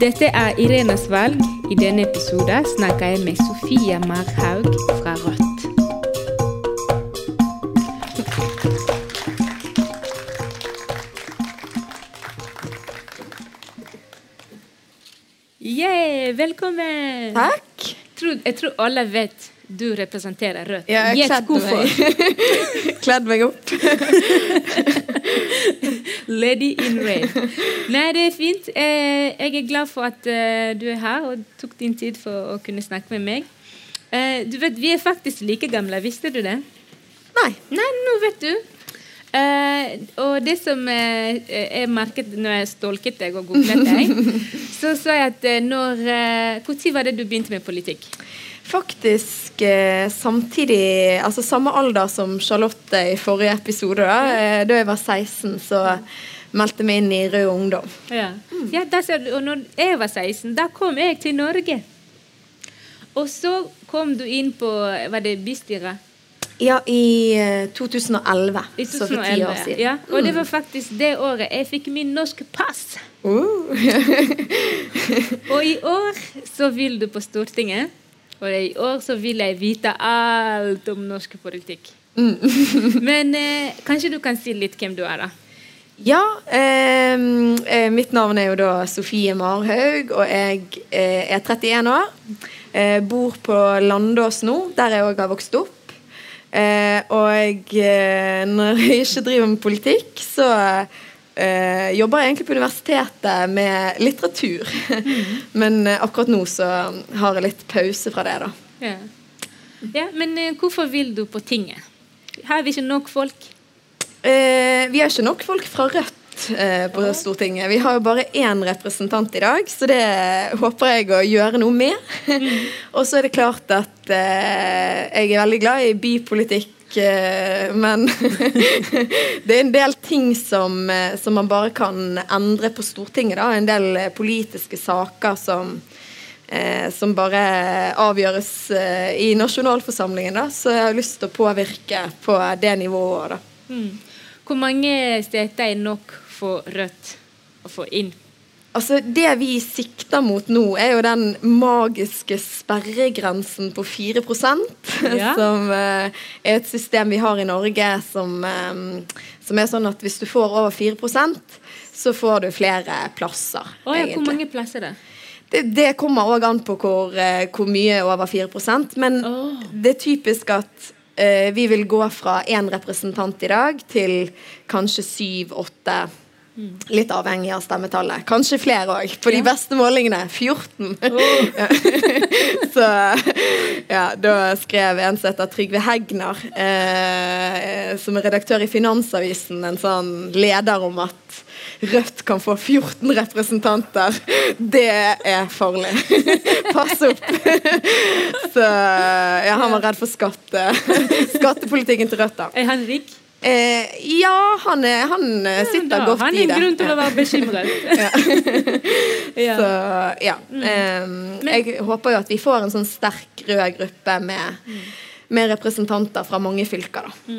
Dette er Irenas valg. I denne episoden snakker jeg med Sofie Marhaug fra Rødt. Yeah, velkommen! Takk. Tror, jeg tror alle vet du representerer Rødt. Ja, Gjett hvorfor. Kledd meg opp. Lady in red. Nei, det er fint. Eh, jeg er glad for at eh, du er her og tok din tid for å kunne snakke med meg. Eh, du vet, Vi er faktisk like gamle, visste du det? Nei. Nei, nå vet du. Eh, og det som eh, jeg merket når jeg stolket deg og googlet deg, så sa jeg at eh, når Når var det du begynte med politikk? Faktisk eh, samtidig Altså samme alder som Charlotte i forrige episode. Da, eh, da jeg var 16, så meldte meg inn i Rød Ungdom. Ja, ja da du, og når jeg var 16, da kom jeg til Norge. Og så kom du inn på Var det bystyret? Ja, i eh, 2011. I Så for ti år siden. Ja, og det var faktisk det året jeg fikk min norske pass. Uh. Og i år så vil du på Stortinget. Og i år så vil jeg vite alt om norsk politikk. Mm. Men eh, kanskje du kan si litt hvem du er, da? Ja, eh, eh, mitt navn er jo da Sofie Marhaug, og jeg eh, er 31 år. Eh, bor på Landås nå, der jeg òg har vokst opp. Eh, og eh, når jeg ikke driver med politikk, så eh, jobber jeg egentlig på universitetet med litteratur. Men eh, akkurat nå så har jeg litt pause fra det, da. Ja, ja Men hvorfor vil du på tinget? Har vi ikke nok folk? Eh, vi har ikke nok folk fra Rødt eh, på Stortinget. Vi har jo bare én representant i dag, så det håper jeg å gjøre noe med. og så er det klart at eh, jeg er veldig glad i bypolitikk. eh, Men det er en del ting som, som man bare kan endre på Stortinget. da, En del politiske saker som Eh, som bare avgjøres eh, i nasjonalforsamlingen. da, Så jeg har lyst til å påvirke på det nivået. da. Mm. Hvor mange steder er nok for Rødt å få inn? Altså, Det vi sikter mot nå, er jo den magiske sperregrensen på 4 Ja. Som eh, er et system vi har i Norge som, eh, som er sånn at hvis du får over 4% så får du flere plasser. Oh, ja, hvor mange plasser er det? Det, det kommer òg an på hvor, eh, hvor mye over 4 men oh. det er typisk at eh, vi vil gå fra én representant i dag til kanskje syv-åtte. Litt avhengig av stemmetallet. Kanskje flere òg, på de beste målingene. 14. Ja. Så ja, da skrev en som heter Trygve Hegnar, eh, som er redaktør i Finansavisen, en sånn leder om at Rødt kan få 14 representanter. Det er farlig. Pass opp. Så ja, han var redd for skatte, skattepolitikken til Rødt, da. Er han rik? Eh, ja, han, er, han eh, sitter Da, godt han i er en grunn til å være bekymret. ja. Så ja. Eh, jeg håper jo at vi får en sånn sterk rød gruppe med, med representanter fra mange fylker, da.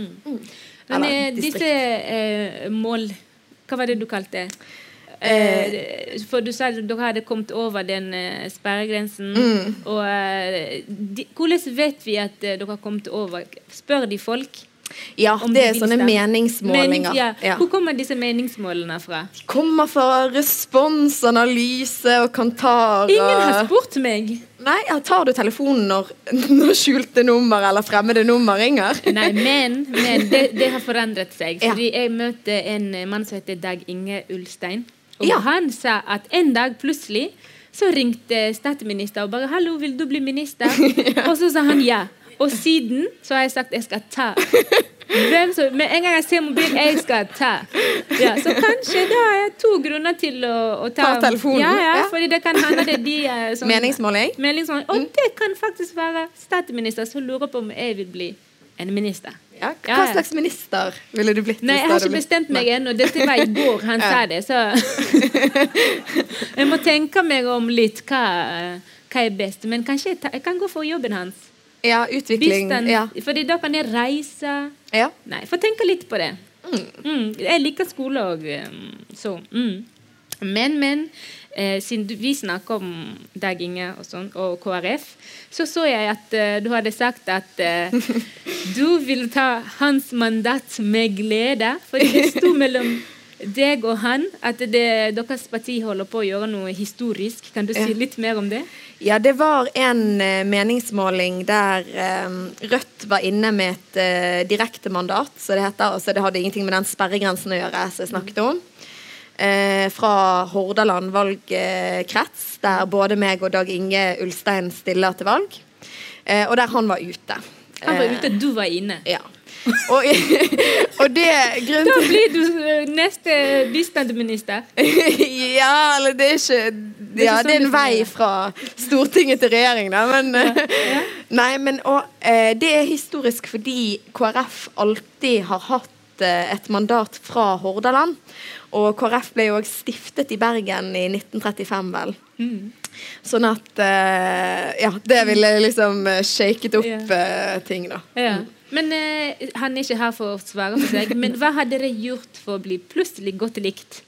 Men Eller eh, disse eh, mål Hva var det du kalte det? Eh, for du sa at dere hadde kommet over den eh, sperregrensen. Mm. Og eh, de, hvordan vet vi at eh, dere har kommet over? Spør de folk? Ja, det er sånne meningsmålinger. Men, ja. Ja. Hvor kommer disse meningsmålene fra? De Kommer fra respons, analyse og Kantar. Ingen har spurt meg! Nei, ja, tar du telefonen når, når skjulte nummer eller fremmede nummer ringer? Nei, men, men det, det har forandret seg. Fordi jeg møtte en mann som heter Dag Inge Ulstein. Og han sa at en dag plutselig så ringte statsminister og bare 'Hallo, vil du bli minister?' Og så sa han ja. Og siden så har jeg sagt jeg skal ta. Hvem som, med en gang jeg ser mobilen, jeg skal ta. Ja, så kanskje da har jeg to grunner til å, å ta Ta telefonen, Ja, ja, ja. fordi det kan hende det er de eh, som Meningsmåling? Meningsmåling. Og det kan faktisk være statsminister som lurer på om jeg vil bli en minister. Ja, hva ja. slags minister ville du blitt? Nei, jeg har ikke bestemt meg ennå. Dette var i går han sa det, så Jeg må tenke meg om litt hva, hva er best. Men kanskje jeg, ta, jeg kan gå for jobben hans. Ja, utvikling. Den, Ja. Fordi da kan jeg reise. ja. Nei, få tenke litt på det. Mm. Jeg liker skole òg, så mm. Men, men, eh, siden vi snakker om deg, Inge og, sånn, og KrF, så så jeg at eh, du hadde sagt at eh, du vil ta hans mandat med glede. For det sto mellom deg og han at det, deres parti holder på å gjøre noe historisk. Kan du si litt mer om det? Ja, det var en eh, meningsmåling der eh, Rødt var inne med et direkte direktemandat, så det heter. Altså det hadde ingenting med den sperregrensen å gjøre som jeg snakket om. Eh, fra Hordaland valgkrets, der både meg og Dag Inge Ulstein stiller til valg. Eh, og der han var ute. Han var Eh, ute, du var inne. Ja. Og, og det grunnen Da blir du eh, neste bistandsminister. ja, eller det er ikke Ja, sånn det er en vei fra Stortinget til regjering, da, men Nei, men og, eh, det er historisk fordi KrF alltid har hatt eh, et mandat fra Hordaland. Og KrF ble jo stiftet i Bergen i 1935, vel. Mm. Sånn at eh, Ja, det ville liksom eh, shaket opp eh, ting, da. Ja. Men eh, han er ikke her for å svare for seg. Men hva har dere gjort for å bli plutselig godt likt?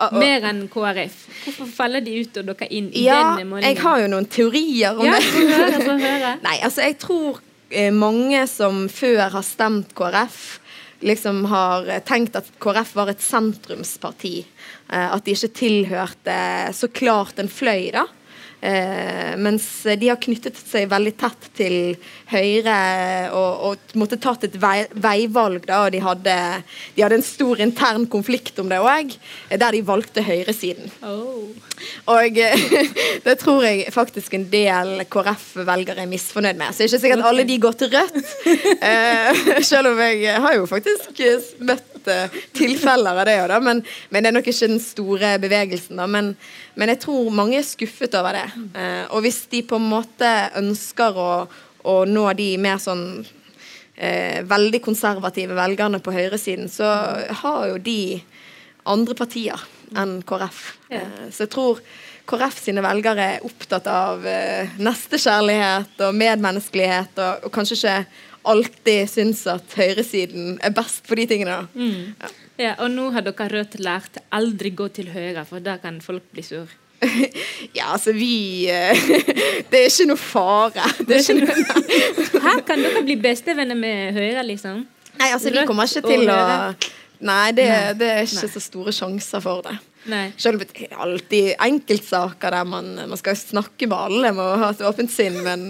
Og- Mer enn KrF. Hvorfor faller de ut og dere inn i Ja, denne målingen? jeg har jo noen teorier om ja, det. høre, høre. Nei, altså jeg tror eh, mange som før har stemt KrF, liksom har tenkt at KrF var et sentrumsparti. Eh, at de ikke tilhørte så klart en fløy, da. Eh, mens de har knyttet seg veldig tett til Høyre og, og måtte tatt et vei, veivalg. da, og de hadde, de hadde en stor intern konflikt om det òg, der de valgte høyresiden. Oh. Og det tror jeg faktisk en del KrF-velgere er misfornøyd med. Så det er ikke sikkert alle de går til Rødt. Eh, selv om jeg har jo faktisk møtt eh, tilfeller av det òg, men, men det er nok ikke den store bevegelsen. men, men jeg tror mange er skuffet over det. Uh, og hvis de på en måte ønsker å, å nå de mer sånn uh, veldig konservative velgerne på høyresiden, så har jo de andre partier enn KrF. Eh, Så jeg tror KrF sine velgere er opptatt av nestekjærlighet og medmenneskelighet, og, og kanskje ikke alltid syns at høyresiden er best på de tingene. Mm. Ja, og nå har dere Rødt lært aldri gå til høyre, for da kan folk bli sur. Ja, altså vi eh, Det er ikke noe fare. Det er ikke noe, Her kan dere bli bestevenner med Høyre, liksom. nei, altså vi kommer ikke til å. Nei, det, det er ikke Nei. så store sjanser for det. Nei. Selv om det er alltid enkeltsaker der man, man skal snakke med alle, må ha et åpent sinn, men,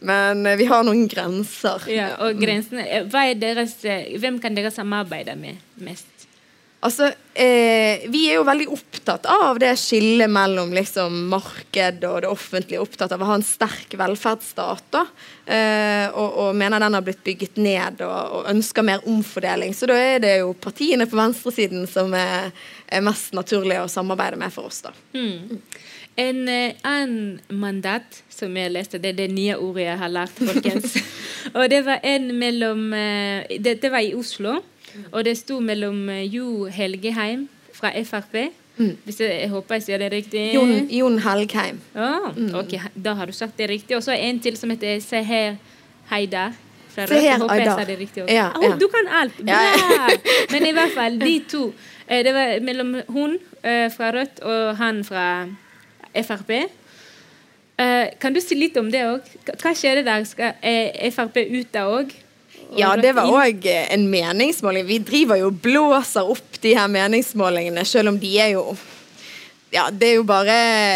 men vi har noen grenser. Ja, og grensene eh, Hvem kan dere samarbeide med mest? Altså, eh, Vi er jo veldig opptatt av det skillet mellom liksom, marked og det offentlige. Opptatt av å ha en sterk velferdsstat. eh, og, og mener den har blitt bygget ned og, og ønsker mer omfordeling. Så da er det jo partiene på venstresiden som er, er mest naturlige å samarbeide med for oss. da. Mm. En eh, annen mandat som jeg leste, det er det nye ordet jeg har lært, folkens. og det var en mellom det, det var i Oslo, og det sto mellom eh, Jo Helgeheim fra Frp. Hvis jeg, jeg håper jeg sier det riktig. Jon, Jon Helgheim. Ah, ok, da har du sagt det riktig. Og så en til som heter Seher Heidar. fra Seher også. Ja, Å, ja. Du kan alt! Bra! Ja, Men i hvert fall, de to. eh, Det var mellom hun eh, fra Rødt og han fra Frp. Kan du si litt om det òg? Hva skjedde der? Skal Frp ut der òg? Ja, det var òg en meningsmåling. Vi driver jo og blåser opp de her meningsmålingene, selv om de er jo ja, Det er jo bare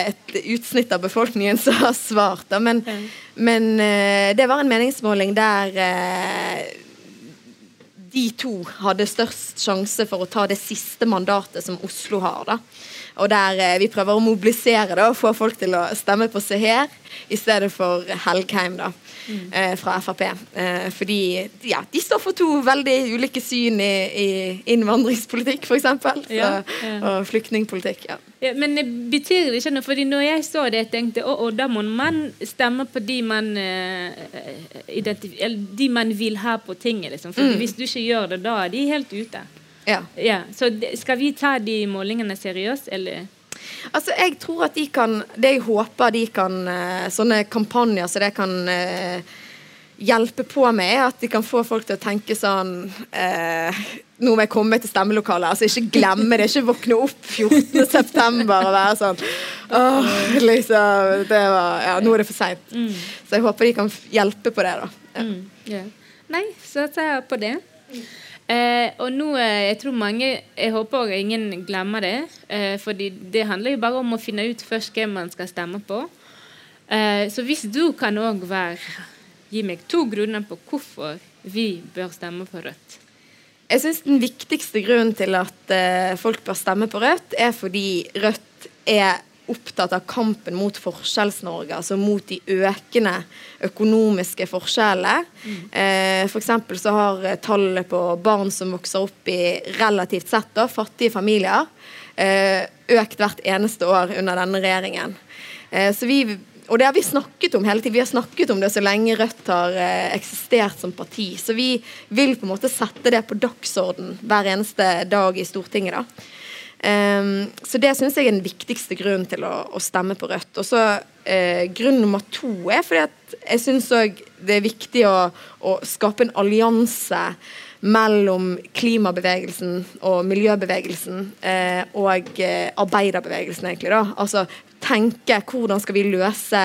et utsnitt av befolkningen som har svart. Da. Men, men eh, det var en meningsmåling der eh, de to hadde størst sjanse for å ta det siste mandatet som Oslo har. da. Og der eh, vi prøver å mobilisere da, og få folk til å stemme på Seher i stedet for Helgheim da, eh, fra Frp. Eh, fordi ja, de står for to veldig ulike syn i, i innvandringspolitikk, f.eks. Ja, ja. Og flyktningpolitikk. ja. Ja, men det betyr det ikke noe? Fordi når jeg så det, jeg tenkte å, å, da må man stemme på de man eller de man vil ha på tinget. Liksom. For hvis du ikke gjør det, da er de helt ute. Ja. Ja, så skal vi ta de målingene seriøst, eller? Altså, jeg tror at de kan Det jeg håper de kan eh, Sånne kampanjer så det kan eh, hjelpe på med, er at de kan få folk til å tenke sånn eh, Nå må jeg komme til stemmelokalet. Altså Ikke glemme det. Ikke våkne opp 14.9. og være sånn Åh, liksom det var, ja, Nå er det for seint. Mm. Så jeg håper de kan hjelpe på det, da. Ja. Mm, yeah. Nei, satser jeg på det. Eh, og nå, eh, jeg tror mange Jeg håper ingen glemmer det. Eh, fordi det handler jo bare om å finne ut først hvem man skal stemme på. Eh, så hvis du kan òg Gi meg to grunner på hvorfor vi bør stemme på Rødt. Jeg syns den viktigste grunnen til at eh, folk bør stemme på Rødt, er fordi Rødt er opptatt av kampen mot Forskjells-Norge, altså mot de økende økonomiske forskjellene. Eh, for eksempel så har eh, tallet på barn som vokser opp i relativt sett da, fattige familier, eh, økt hvert eneste år under denne regjeringen. Eh, så vi og det har vi snakket om hele tiden. Vi har snakket om det så lenge Rødt har eh, eksistert som parti. Så vi vil på en måte sette det på dagsorden hver eneste dag i Stortinget. da. Um, så det syns jeg er den viktigste grunnen til å, å stemme på Rødt. Og så uh, Grunn nummer to er fordi at jeg syns òg det er viktig å, å skape en allianse mellom klimabevegelsen og miljøbevegelsen eh, og eh, arbeiderbevegelsen, egentlig. da. Altså tenke hvordan skal vi løse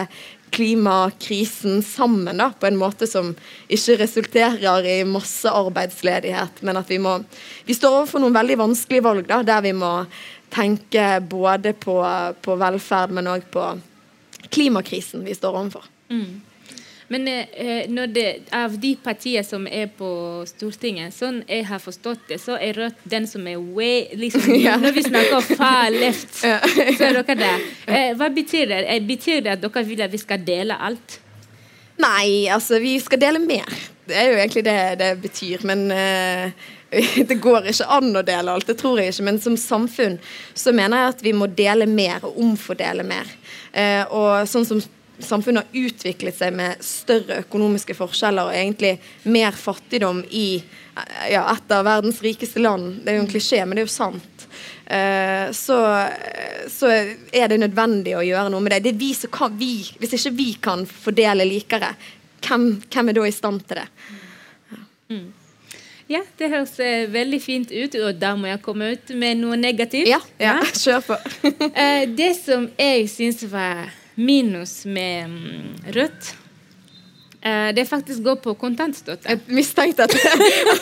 klimakrisen sammen da, på en måte som ikke resulterer i masse arbeidsledighet, men at vi må Vi står overfor noen veldig vanskelige valg da, der vi må tenke både på, på velferd, men òg på klimakrisen vi står overfor. Mm. Men eh, når det, av de partiene som er på Stortinget, sånn jeg har forstått det, så er Rødt den som er way liksom, Ja. Når vi snakker far left, Ja. så er dere der. Eh, hva betyr det? Eh, Betyr det at dere vil at vi skal dele alt? Nei, altså vi skal dele mer. Det er jo egentlig det det betyr. Men eh, det går ikke an å dele alt, det tror jeg ikke. Men som samfunn så mener jeg at vi må dele mer og omfordele mer. Eh, og sånn som samfunnet har utviklet seg med større økonomiske forskjeller og egentlig mer fattigdom i ja, et av verdens rikeste land. Det er jo en klisjé, men det er jo sant. Eh, så, så er det nødvendig å gjøre noe med det. det er vi som kan, vi, hvis ikke vi kan fordele likere, hvem, hvem er da i stand til det? Ja, det høres eh, veldig fint ut, og da må jeg komme ut med noe negativt. Ja, ja. kjør på. Eh, det som jeg syns var minus med mm, Rødt, Uh, det faktisk går på kontantstøtte. Jeg mistenkte at,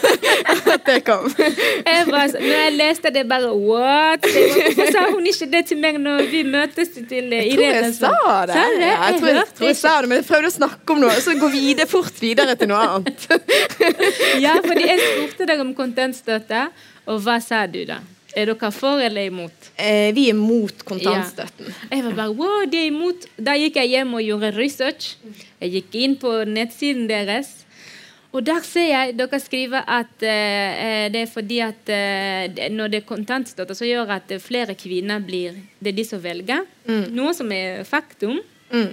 at det kom. Jeg bare, når jeg leste det, bare what? Hvorfor sa hun ikke det til meg når vi møtes til Irene? Jeg tror jeg sa det. Sa det? Ja, jeg tror jeg, tror jeg sa det, men jeg prøvde å snakke om noe, så gå videre, fort videre til noe annet. Ja, fordi jeg spurte deg om kontantstøtte, og hva sa du da? Er dere for eller imot? Eh, vi er mot kontantstøtten. Jeg var bare wow, de er imot. Da gikk jeg hjem og gjorde research. Jeg gikk inn på nettsiden deres. Og der ser jeg dere skriver at eh, det er fordi at eh, når det er kontantstøtte, så gjør at eh, flere kvinner blir Det er de som velger. Noe som er faktum. Mm.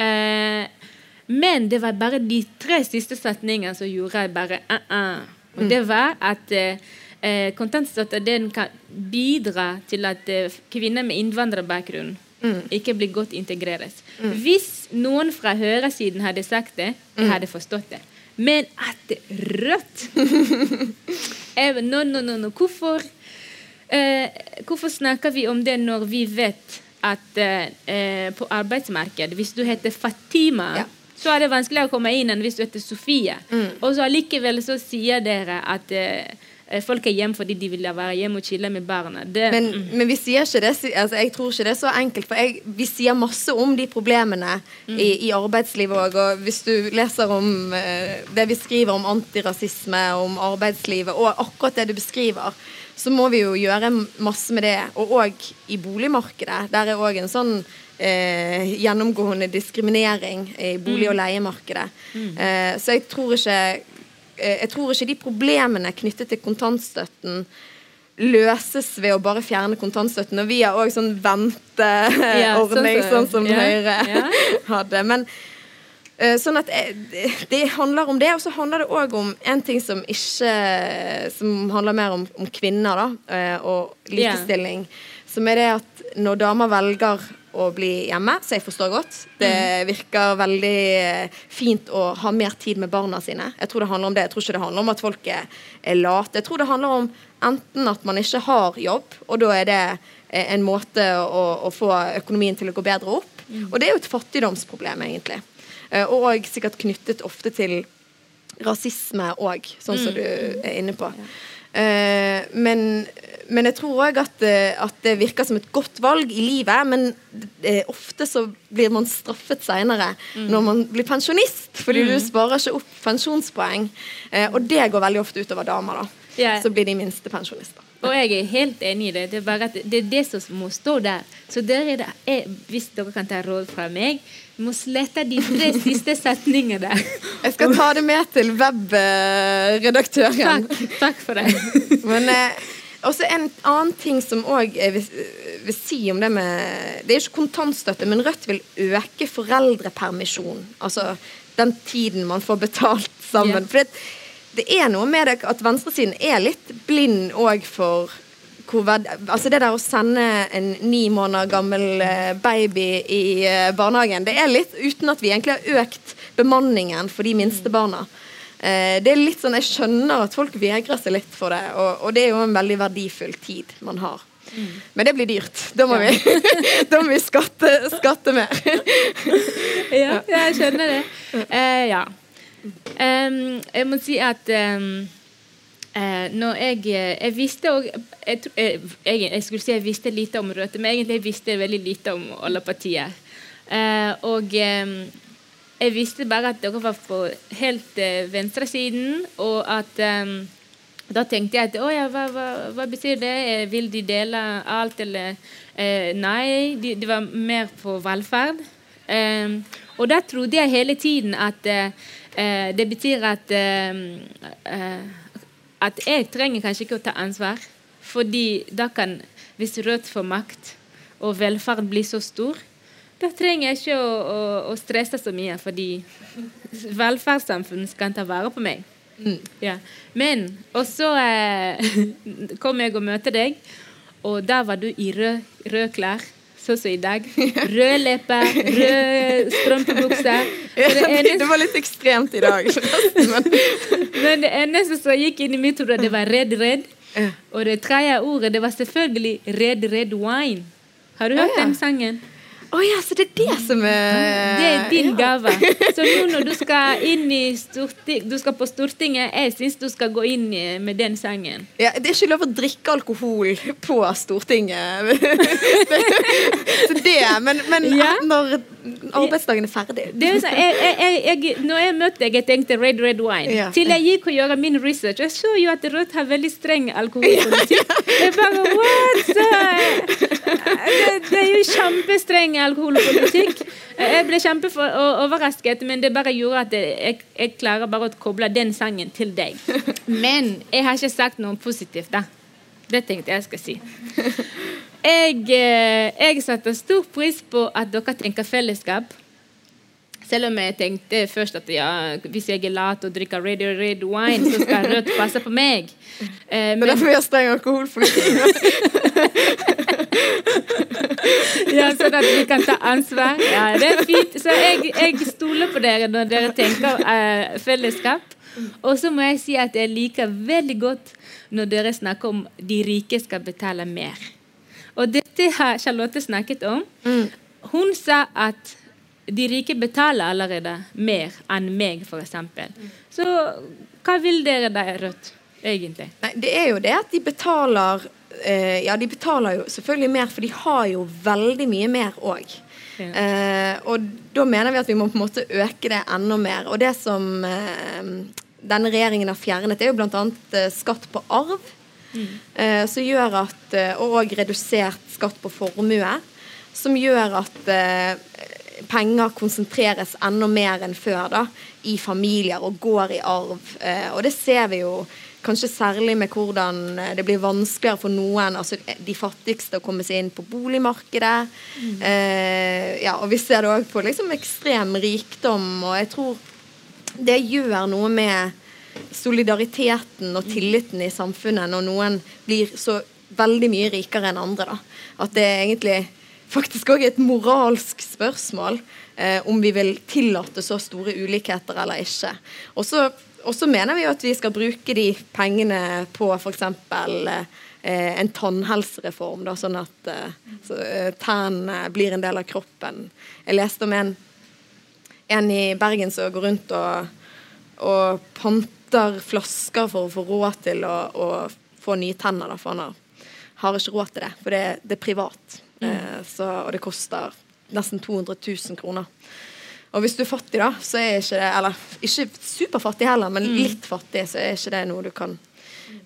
Eh, men det var bare de tre siste setningene som gjorde jeg bare uh -uh. Og det var at eh, kontantstøtte den kan bidra til at eh, kvinner med innvandrerbakgrunn ikke blir godt integreres. Hvis noen fra høyresiden hadde sagt det, jeg hadde forstått det. Men at rødt no, no, no, no. Hvorfor, eh, hvorfor snakker vi om det når vi vet at eh, eh, på arbeidsmarkedet, hvis du heter Fatima Ja. så er det vanskeligere å komme inn enn hvis du heter Sofie. Mm. Og så allikevel så sier dere at eh, folk er hjemme fordi de vil være hjemme og chille med barna. Det, Men, mm. men vi sier ikke det, altså jeg tror ikke det er så enkelt. For jeg, vi sier masse om de problemene i, i arbeidslivet òg. Og hvis du leser om eh, det vi skriver om antirasisme, om arbeidslivet, og akkurat det du beskriver, så må vi jo gjøre masse med det. Og òg i boligmarkedet. Der er òg en sånn eh, gjennomgående diskriminering i bolig- og leiemarkedet. Eh, så jeg tror ikke eh, jeg tror ikke de problemene knyttet til kontantstøtten løses ved å bare fjerne kontantstøtten. Og vi har òg sånn Ja, sånn så. som- sånn som yeah. Høyre yeah. hadde. Men eh, sånn at eh, det- handler om det, og så handler det òg om en ting som ikke Som handler mer om, om kvinner, da, eh, og likestilling. Som er det at når damer velger å bli hjemme, så jeg forstår godt. Det virker veldig eh, fint å ha mer tid med barna sine. Jeg tror det handler om det. Jeg tror ikke det handler om at folk er, er late. Jeg tror det handler om enten at man ikke har jobb, og da er det eh, en måte å, å få økonomien til å gå bedre opp. Og det er jo et fattigdomsproblem, egentlig. Eh, Og sikkert knyttet ofte til rasisme òg, sånn som du er inne på. Eh, men, men jeg tror òg at, eh, at det virker som et godt valg i livet, men ofte så blir man straffet seinere når man blir pensjonist, fordi du sparer ikke opp pensjonspoeng. Og det går veldig ofte utover damer, da. Så blir de minste pensjonister. Og jeg er helt enig i det. Det er bare at det er det som må stå der. Så dere, er det- jeg, hvis dere kan ta råd fra meg, må slette de tre siste setningene der. Jeg skal ta det med til webredaktøren. Takk, takk for det. Men eh, også en annen ting som òg vil, vil si om det med Det er ikke kontantstøtte, men Rødt vil øke foreldrepermisjon. Altså den tiden man får betalt sammen. Yeah. For det, det er noe med det at venstresiden er litt blind òg for altså det der å sende en ni måneder gammel eh, baby i eh, barnehagen, det er litt uten at vi egentlig har økt bemanningen for de minste barna. Eh, det er litt sånn, Jeg skjønner at folk vegrer seg litt for det, og, og det er jo en veldig verdifull tid man har. Men det blir dyrt. Da må vi, da må vi skatte, skatte mer. Ja, jeg skjønner det. Eh, ja. Em, jeg må si at um, uh, når jeg Jeg visste òg jeg, jeg, jeg, jeg skulle si jeg visste lite om Røthe, men egentlig jeg visste veldig lite om alle partier. Uh, og um, jeg visste bare at dere var på helt uh, venstresiden, og at da tenkte jeg at å ja, hva, hva, hva betyr det? Eh, Vil de dele alt, eller eh, Nei, de, de var mer på velferd. Em, og da trodde jeg hele tiden at eh, eh, det betyr at eh, At jeg trenger kanskje ikke å ta ansvar, fordi da kan Hvis Rødt får makt, og velferd blir så stor, da trenger jeg ikke å, å, å stresse så mye, fordi velferdssamfunnet kan ta vare på meg. Ja. Men og så eh, kom jeg og møtte deg, og da var du i rød, rød klær. Sånn som i dag. Rød leppe, rød strømpebukse. Ja, det det, var litt ekstremt i dag. forresten, Men, men det eneste som gikk inn i mitt hode, det var redd, redd. Og det tredje ordet, det var selvfølgelig red, red wine. Har du hørt ja. den sangen? Å ja, så det er det som er Det er din ja. gave. Så nå når du skal inn i storting, du skal på Stortinget, jeg syns du skal gå inn med den sangen. Ja, det er ikke lov å drikke alkohol på Stortinget. så det, men, men Ja. når arbeidsdagen er ferdig Det er sånn, jeg, jeg, jeg, jeg, når jeg møtte deg, jeg tenkte red, red wine. Ja. Til jeg gikk og gjorde min research, jeg så jo at Rødt har veldig streng alkoholpolitikk. Jeg bare, what? Det, det er jo kjempestreng alkoholpolitikk. Jeg ble kjempeoverrasket, men det bare gjorde at jeg, jeg klarer bare å koble den sangen til deg. Men jeg har ikke sagt noe positivt, da. Det tenkte jeg skal si. Jeg, eh, jeg setter stor pris på at dere tenker fellesskap. Selv om jeg tenkte først at ja, hvis jeg er lat og drikker red, red wine, så skal Rødt passe på meg. Eh, Det er men, derfor vi har streng alkoholpolitikk. ja, sånn at vi kan ta ansvar. Ja, det er fint. Så jeg, jeg stoler på dere når dere tenker eh, fellesskap. Og så må jeg si at jeg liker veldig godt når dere snakker om de rike skal betale mer. Og dette har Charlotte snakket om. Hun sa at de rike betaler allerede mer enn meg, f.eks. Så hva vil dere da, Rødt, egentlig? Nei, det er jo det at de betaler eh, Ja, de betaler jo selvfølgelig mer, for de har jo veldig mye mer òg. Ja. Eh, og da mener vi at vi må på en måte øke det enda mer. Og det som eh, denne regjeringen har fjernet, er jo bl.a. Eh, skatt på arv. Eh, som gjør at eh, Og redusert skatt på formue. Som gjør at eh, penger konsentreres enda mer enn før da, i familier og går i arv. Eh, og det ser vi jo kanskje særlig med hvordan eh, det blir vanskeligere for noen, altså de fattigste, å komme seg inn på boligmarkedet. Eh, ja, og vi ser det òg på liksom ekstrem rikdom, og jeg tror det gjør noe med solidariteten og tilliten i samfunnet når noen blir så veldig mye rikere enn andre. da. At det egentlig faktisk òg et moralsk spørsmål eh, om vi vil tillate så store ulikheter eller ikke. Og så mener vi at vi skal bruke de pengene på f.eks. Eh, en tannhelsereform, da, sånn at eh, eh, tennene blir en del av kroppen. Jeg leste om en, en i Bergen som går rundt og, og panter flasker for å få råd til å, å få nye tenner. Da, for han har, ikke råd til det, for det, det er privat. Mm. Eh, så, og det koster nesten 200 000 kroner. Og hvis du er fattig, da, så er ikke det Eller ikke superfattig heller, men mm. litt fattig, så er ikke det noe du kan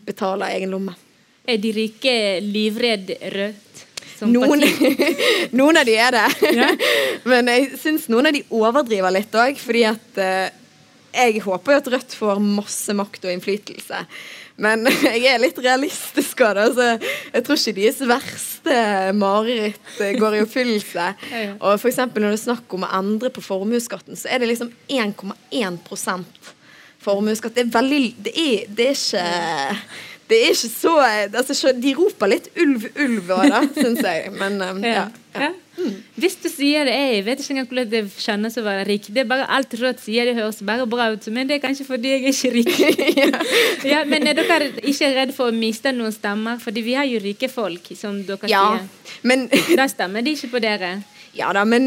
betale av egen lomme. Er de rike livredd Rødt? Noen, noen, av de er det. Ja. Men jeg syns noen av de overdriver litt òg, fordi at eh, jeg håper jo at Rødt får masse makt og innflytelse. Men jeg er litt realistisk av det. Altså, jeg tror ikke deres verste mareritt eh, går i oppfyllelse. Og f.eks. når det er snakk om å endre på formuesskatten, så er det liksom 1,1% formuesskatt. Det er veldig Det er, det er ikke det er ikke så altså, De roper litt ulv, ulv da, syns jeg. Men um, ja. ja. Mm. Hvis du sier det, jeg vet ikke engang hvordan det kjennes å være rik. Det er bare Alt Rødt sier det høres bare bra ut, men det er kanskje fordi jeg er ikke rik. ja. men er dere ikke redd for å miste noen stemmer? Fordi vi har jo rike folk, som dere ja, sier. Men... da stemmer de ikke på dere. Ja da, men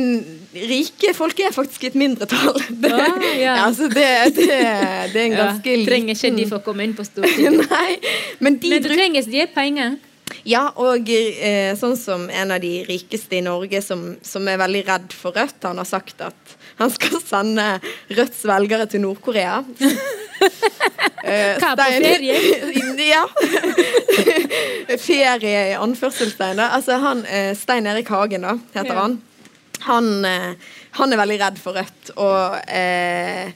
rike folk er faktisk et mindretall. Det, ah, ja. altså det, det, det, er en ganske ja, Trenger ikke de for å komme inn på Stortinget. Nei, men de, men du trenger de penger. Ja, og eh, sånn som en av de rikeste i Norge som, som, er veldig redd for Rødt, han har sagt at han skal sende Rødts velgere til Nord-Korea. eh, Hva, på ferie? ja. ferie i anførselstegn. Altså han, eh, Stein Erik Hagen, da, heter ja. han. Han, eh, han, er veldig redd for Rødt, og eh,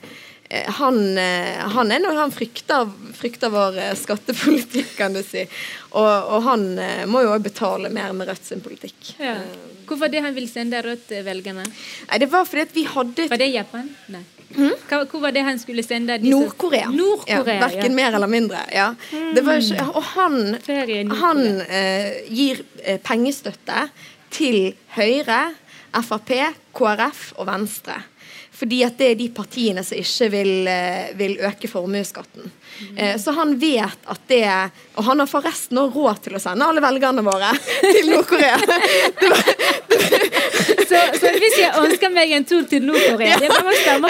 Eh, han, eh, han, er noe han frykter, frykter vår skattepolitikk, kan du si. Og, og han må jo òg betale mer med Rødt sin politikk. Ja. Hvorfor det han vil sende Rødt-velgerne? Det var fordi at vi hadde Var det Japan? Nei. Mm? Hva, hvor var det han skulle sende? Nord-Korea. Nord ja, Verken ja. mer eller mindre. Ja. Ikke, og han, han eh, gir pengestøtte til Høyre, Frp, KrF og Venstre. Fordi at det er de partiene som ikke vil, eh, vil øke formuesskatten. Mm. Så han vet at det Og han har forresten òg råd til å sende alle velgerne våre til Nord-Korea. så, så, hvis jeg ønsker meg en tur til Nord-Korea ja, jeg, jeg,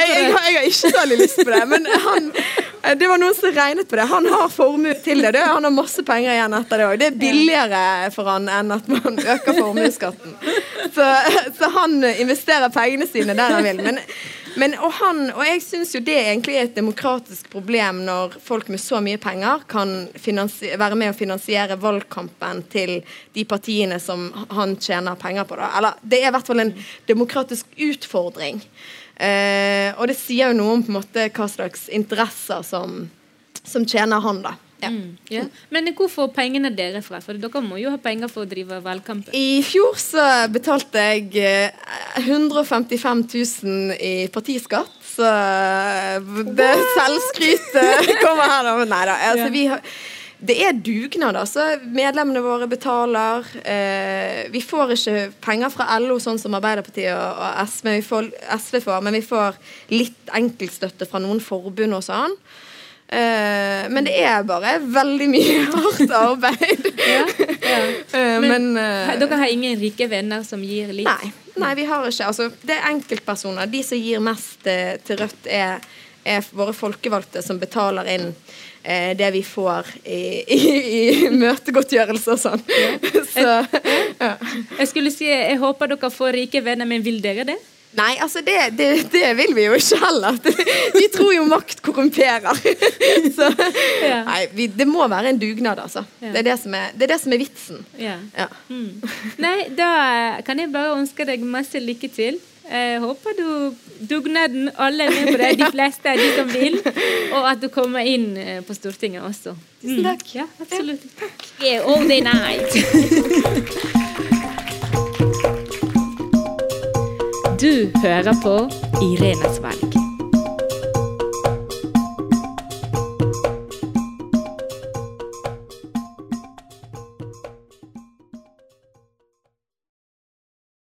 jeg, har ikke så lyst på det, men han, eh, det var noen som regnet på det. Han har formue til det. Han har masse penger igjen etter det òg. Det er billigere for han enn at man øker formuesskatten. Så, så han investerer pengene sine der han vil. Men men, og, han, og jeg syns jo det egentlig er et demokratisk problem når folk med så mye penger kan være med å finansiere valgkampen til de partiene som han tjener penger på. Da. Eller det er i hvert fall en demokratisk utfordring. Eh, og det sier jo noe om på en måte hva slags interesser som, som tjener han, da. Ja. Mm, ja. Men hvor får pengene dere fra? For dere må jo ha penger for å drive valgkamp. I fjor så betalte jeg 155 eh, 000 i partiskatt. Så det selvskrytet kommer her, da. Nei da. Altså, vi har det er dugnad. altså. Medlemmene våre betaler. Eh, vi får ikke penger fra LO sånn som Arbeiderpartiet og, og SV, får, SV, får, men vi får litt enkeltstøtte fra noen forbund og sånn. Eh, men det er bare veldig mye hardt arbeid. ja, ja. Uh, men, men uh, dere har ingen rike venner som gir litt? Nei, nei vi har ikke. Altså, det er enkeltpersoner. De som gir mest til Rødt, er, er, våre folkevalgte som betaler inn det vi får i, i, i møtegodtgjørelse og sånn. Ja. Så, ja. Jeg skulle si, jeg håper dere får rike venner, men vil dere det? Nei, altså det, det, det, vil vi jo ikke heller. Vi tror jo makt korrumperer. Så nei, vi, det må være en dugnad, altså. Det, er det, som er, det er det som er vitsen. Ja. Mm. Nei, da kan jeg bare ønske deg masse lykke til. Jeg håper du dugnaden alle er med på det, de fleste er de som vil. Og at du kommer inn eh, på Stortinget også. Tusen takk. Mm. Ja, absolutt. Takk. Yeah, all day night. Du hører på Irenes valg.